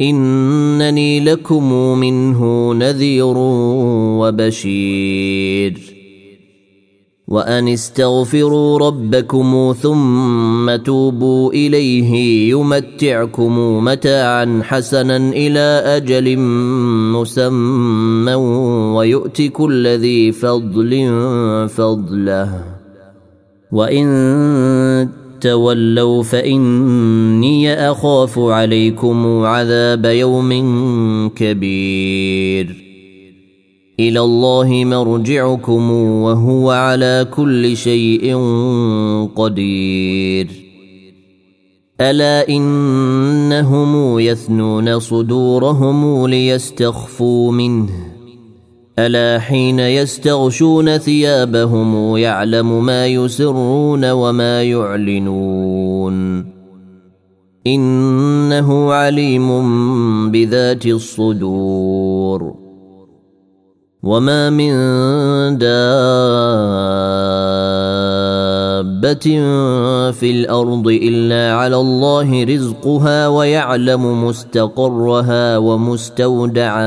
إنني لكم منه نذير وبشير. وأن استغفروا ربكم ثم توبوا إليه يمتعكم متاعا حسنا إلى أجل مسمى ويؤت كل ذي فضل فضله. وإن تولوا فإني أخاف عليكم عذاب يوم كبير. إلى الله مرجعكم وهو على كل شيء قدير. ألا إنهم يثنون صدورهم ليستخفوا منه؟ ألا حين يستغشون ثيابهم يعلم ما يسرون وما يعلنون إنه عليم بذات الصدور وما من دابة في الأرض إلا على الله رزقها ويعلم مستقرها ومستودعها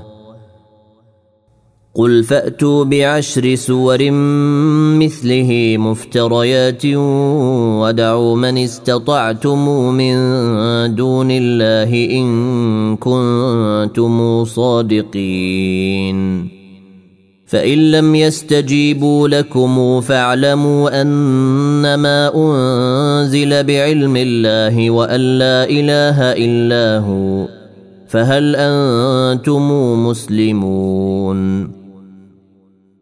قل فاتوا بعشر سور مثله مفتريات ودعوا من استطعتم من دون الله ان كنتم صادقين فان لم يستجيبوا لكم فاعلموا انما انزل بعلم الله وان لا اله الا هو فهل أنتم مسلمون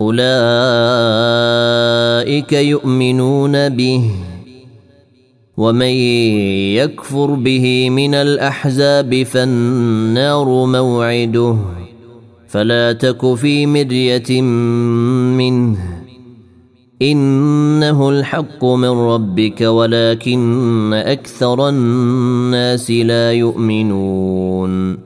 أولئك يؤمنون به ومن يكفر به من الأحزاب فالنار موعده فلا تك في مرية منه إنه الحق من ربك ولكن أكثر الناس لا يؤمنون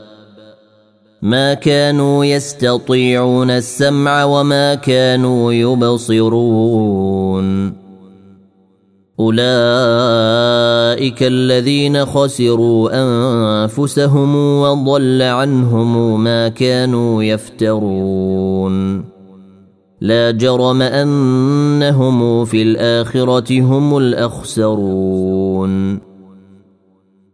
ما كانوا يستطيعون السمع وما كانوا يبصرون. أولئك الذين خسروا أنفسهم وضل عنهم ما كانوا يفترون. لا جرم أنهم في الآخرة هم الأخسرون.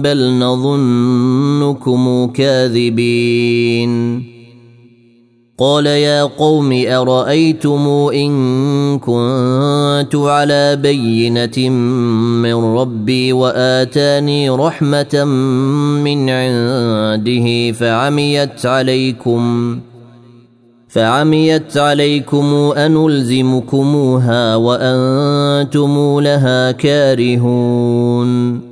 بل نظنكم كاذبين. قال يا قوم أرأيتم إن كنت على بينة من ربي وآتاني رحمة من عنده فعميت عليكم فعميت عليكم أنلزمكموها وأنتم لها كارهون.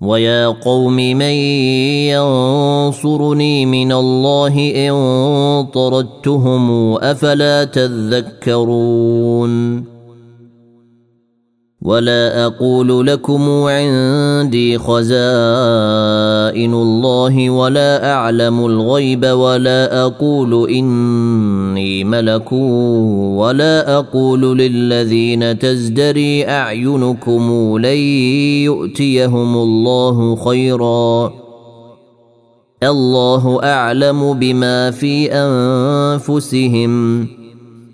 ويا قوم من ينصرني من الله ان طردتهم افلا تذكرون ولا أقول لكم عندي خزائن الله ولا اعلم الغيب ولا أقول اني ملك ولا أقول للذين تزدري اعينكم لن يؤتيهم الله خيرا الله اعلم بما في انفسهم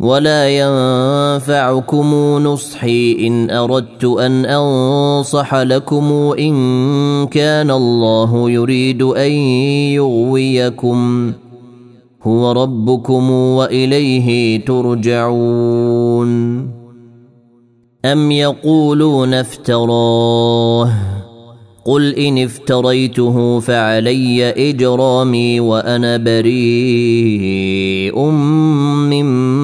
ولا ينفعكم نصحي إن أردت أن أنصح لكم إن كان الله يريد أن يغويكم. هو ربكم وإليه ترجعون. أم يقولون افتراه؟ قل إن افتريته فعلي إجرامي وأنا بريء مما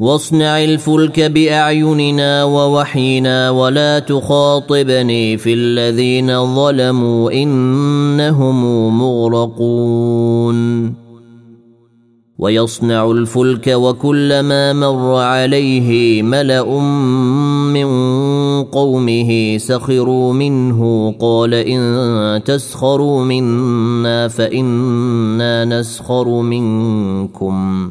واصنع الفلك بأعيننا ووحينا ولا تخاطبني في الذين ظلموا إنهم مغرقون. ويصنع الفلك وكلما مر عليه ملأ من قومه سخروا منه قال إن تسخروا منا فإنا نسخر منكم.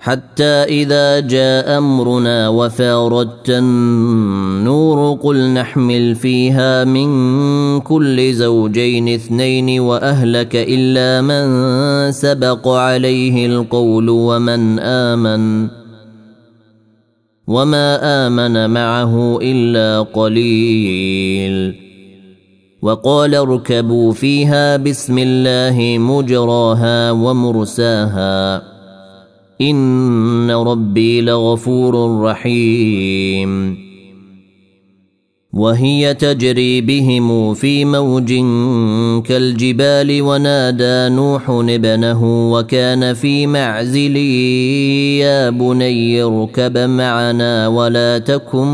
حتى إذا جاء أمرنا وفارت النور قل نحمل فيها من كل زوجين اثنين وأهلك إلا من سبق عليه القول ومن آمن وما آمن معه إلا قليل وقال اركبوا فيها بسم الله مجراها ومرساها إن ربي لغفور رحيم. وهي تجري بهم في موج كالجبال ونادى نوح ابنه وكان في معزل يا بني اركب معنا ولا تكن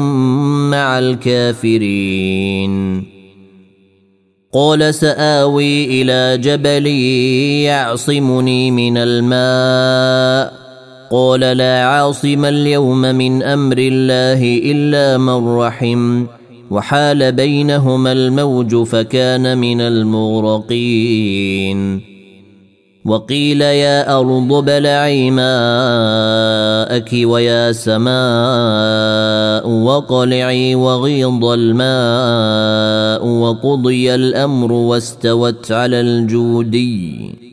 مع الكافرين. قال سآوي إلى جبل يعصمني من الماء. قال لا عاصم اليوم من أمر الله إلا من رحم وحال بينهما الموج فكان من المغرقين. وقيل يا أرض بلعي ماءك ويا سماء وقلعي وغيض الماء وقضي الأمر واستوت على الجودي.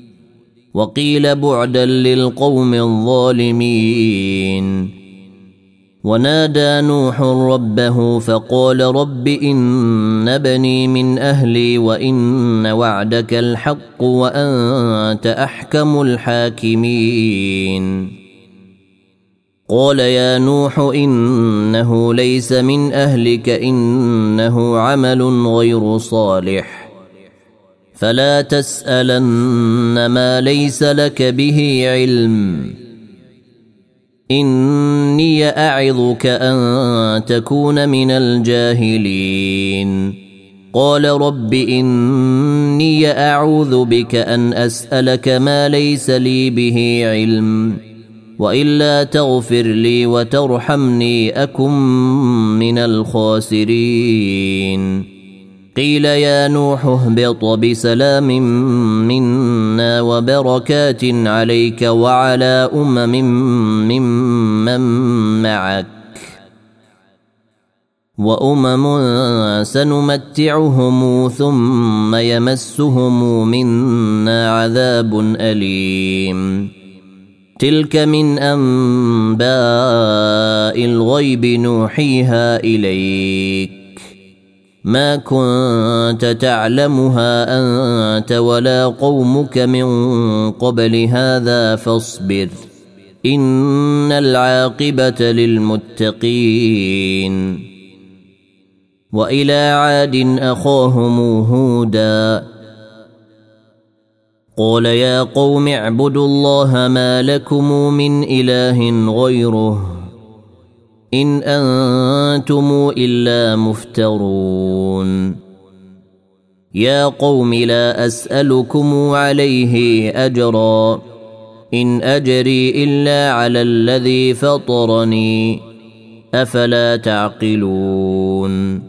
وقيل بعدا للقوم الظالمين. ونادى نوح ربه فقال رب إن بني من أهلي وإن وعدك الحق وأنت أحكم الحاكمين. قال يا نوح إنه ليس من أهلك إنه عمل غير صالح. فلا تسألن ما ليس لك به علم. إني أعظك أن تكون من الجاهلين. قال رب إني أعوذ بك أن أسألك ما ليس لي به علم. وإلا تغفر لي وترحمني أكن من الخاسرين. قيل يا نوح اهبط بسلام منا وبركات عليك وعلى أمم ممن معك. وأمم سنمتعهم ثم يمسهم منا عذاب أليم. تلك من أنباء الغيب نوحيها إليك. ما كنت تعلمها أنت ولا قومك من قبل هذا فاصبر. إن العاقبة للمتقين. وإلى عاد أخاهم هودا. قال يا قوم اعبدوا الله ما لكم من إله غيره. إن أنتم إلا مفترون. يا قوم لا أسألكم عليه أجرا. إن أجري إلا على الذي فطرني. أفلا تعقلون.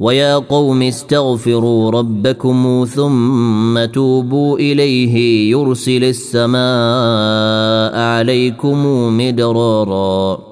ويا قوم استغفروا ربكم ثم توبوا إليه. يرسل السماء عليكم مدرارا.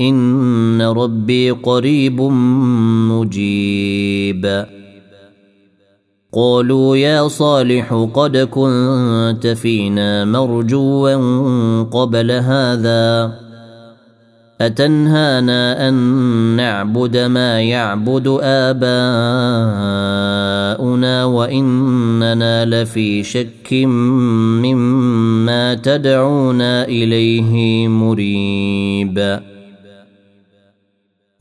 إن ربي قريب مجيب. قالوا يا صالح قد كنت فينا مرجوا قبل هذا. أتنهانا أن نعبد ما يعبد آباؤنا وإننا لفي شك مما تدعونا إليه مريب.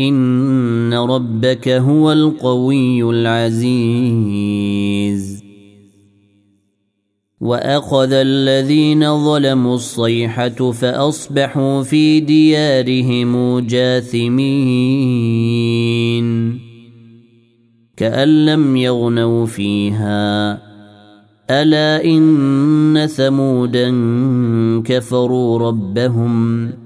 ان ربك هو القوي العزيز. واخذ الذين ظلموا الصيحه فاصبحوا في ديارهم جاثمين. كان لم يغنوا فيها. الا ان ثمودا كفروا ربهم.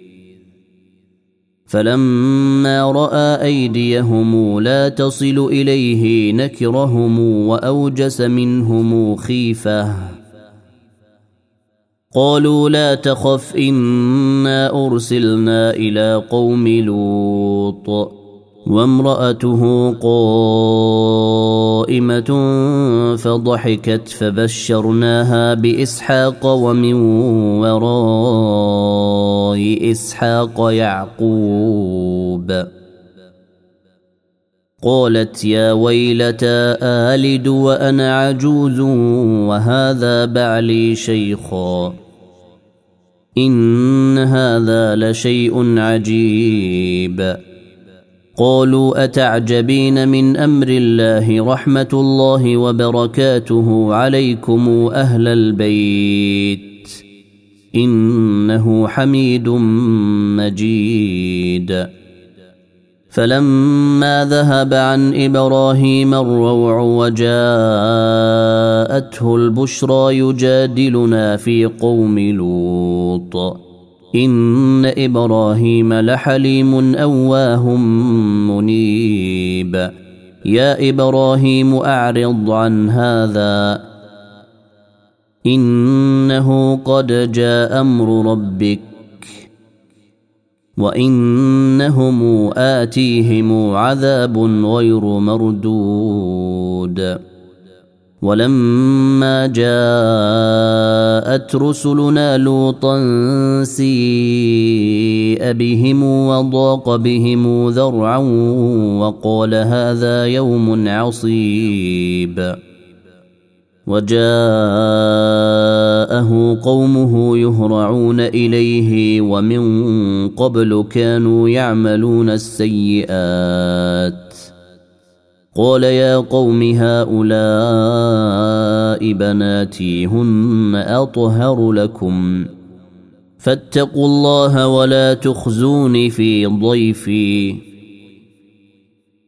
فلما رأى أيديهم لا تصل إليه نكرهم وأوجس منهم خيفة. قالوا لا تخف إنا أرسلنا إلى قوم لوط. وامرأته قائمة فضحكت فبشرناها بإسحاق ومن وراء إسحاق يعقوب. قالت يا ويلتى آلد وأنا عجوز وهذا بعلي شيخا. إن هذا لشيء عجيب. قالوا أتعجبين من أمر الله رحمة الله وبركاته عليكم أهل البيت. إنه حميد مجيد. فلما ذهب عن إبراهيم الروع وجاءته البشرى يجادلنا في قوم لوط. إن إبراهيم لحليم أواه منيب. يا إبراهيم أعرض عن هذا. إنه قد جاء أمر ربك وإنهم آتيهم عذاب غير مردود. ولما جاءت رسلنا لوطا سيء بهم وضاق بهم ذرعا وقال هذا يوم عصيب. وجاءه قومه يهرعون إليه ومن قبل كانوا يعملون السيئات. قال يا قوم هؤلاء بناتي هن أطهر لكم. فاتقوا الله ولا تخزوني في ضيفي.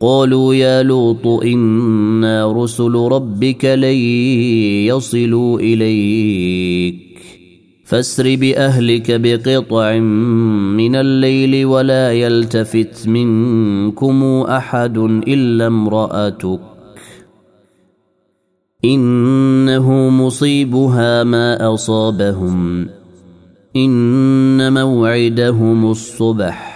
قالوا يا لوط إنا رسل ربك لن يصلوا إليك. فاسر بأهلك بقطع من الليل ولا يلتفت منكم أحد إلا امرأتك. إنه مصيبها ما أصابهم. إن موعدهم الصبح.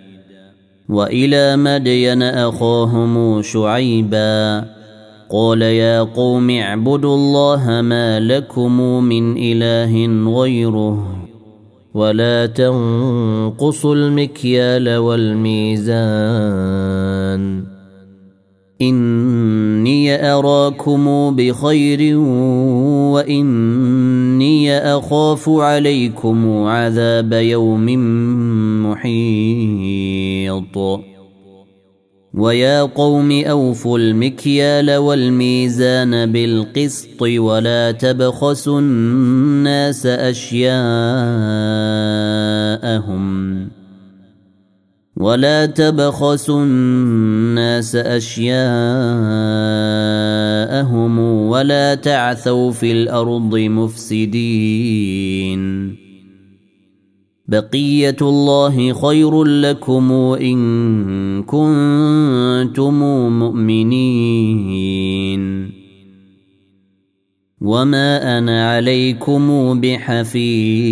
وإلى مدين أخاهم شعيبا قال يا قوم اعبدوا الله ما لكم من إله غيره ولا تنقصوا المكيال والميزان إني أراكم بخير وإني أخاف عليكم عذاب يوم محيط. ويا قوم أوفوا المكيال والميزان بالقسط ولا تبخسوا الناس أشياءهم. ولا تبخسوا الناس أشياءهم ولا تعثوا في الأرض مفسدين. بقية الله خير لكم إن كنتم مؤمنين. وما أنا عليكم بحفيظ.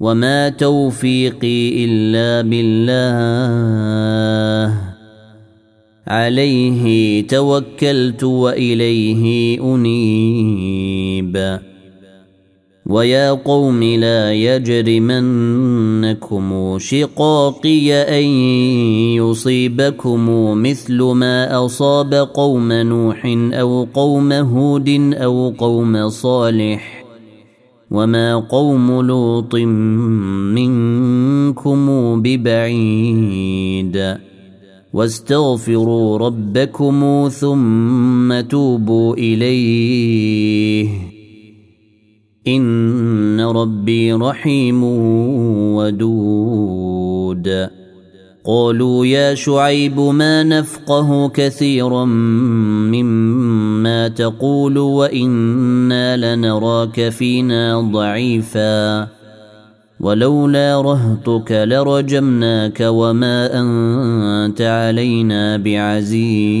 وما توفيقي الا بالله عليه توكلت واليه انيب ويا قوم لا يجرمنكم شقاقي ان يصيبكم مثل ما اصاب قوم نوح أو قوم هود أو قوم صالح وما قوم لوط منكم ببعيد واستغفروا ربكم ثم توبوا اليه ان ربي رحيم ودود قالوا يا شعيب ما نفقه كثيرا مما تقول وإنا لنراك فينا ضعيفا. ولولا رهطك لرجمناك وما أنت علينا بعزيز.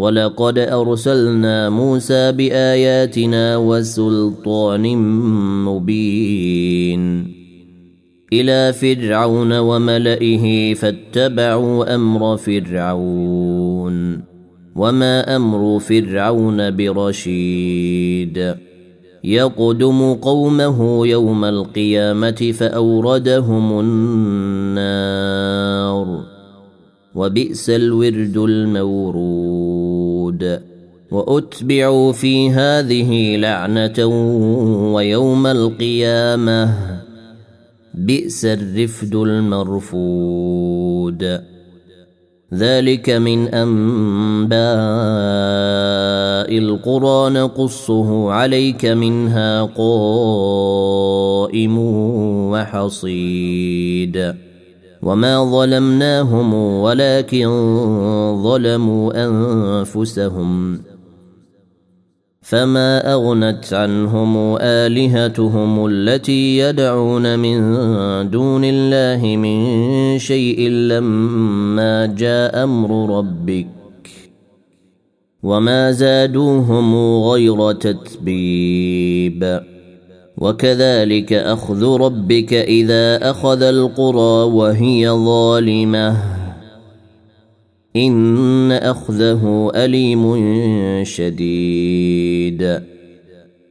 ولقد أرسلنا موسى بآياتنا وسلطان مبين. إلى فرعون وملئه فاتبعوا أمر فرعون وما أمر فرعون برشيد. يقدم قومه يوم القيامة فأوردهم النار. وبئس الورد المورود. وأتبعوا في هذه لعنة ويوم القيامة. بئس الرفد المرفود. ذلك من أنباء القرى. نقصه عليك منها قائم وحصيد. وما ظلمناهم ولكن ظلموا انفسهم فما اغنت عنهم الهتهم التي يدعون من دون الله من شيء لما جاء أمر ربك وما زادوهم غير تتبيب وكذلك أخذ ربك إذا أخذ القرى وهي ظالمة. إن أخذه أليم شديد.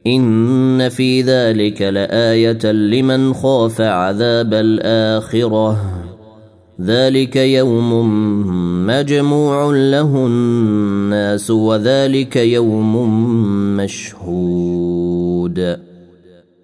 إن في ذلك لآية لمن خاف عذاب الآخرة. ذلك يوم مجموع له الناس وذلك يوم مشهود.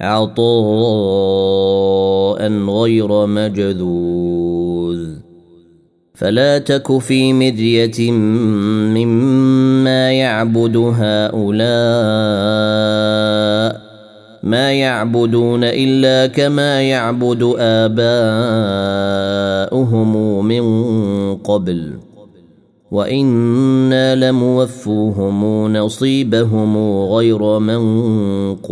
عطاء غير مجذوذ. فلا تك في مريه مما يعبد هؤلاء ما يعبدون إلا كما يعبد آباؤهم من قبل. وأنا لموفوهم نصيبهم غير منقوص.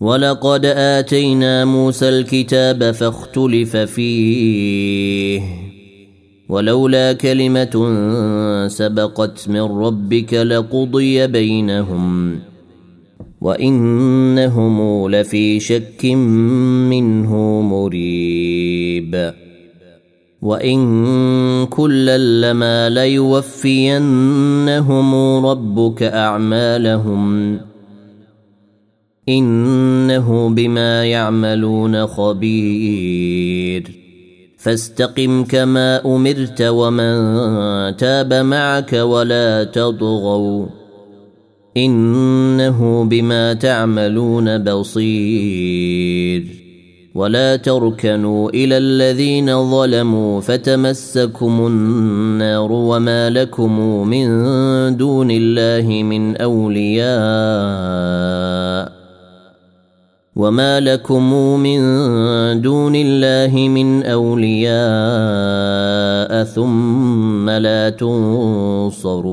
ولقد اتينا موسى الكتاب فاختلف فيه. ولولا كلمه سبقت من ربك لقضي بينهم. وانهم لفي شك منه مريب. وان كلا لما ليوفينهم ربك اعمالهم انه بما يعملون خبير فاستقم كما امرت ومن تاب معك ولا تطغوا انه بما تعملون بصير ولا تركنوا إلى الذين ظلموا فتمسكم النار وما لكم من دون الله من أولياء وما لكم من دون الله من أولياء ثم لا تنصرون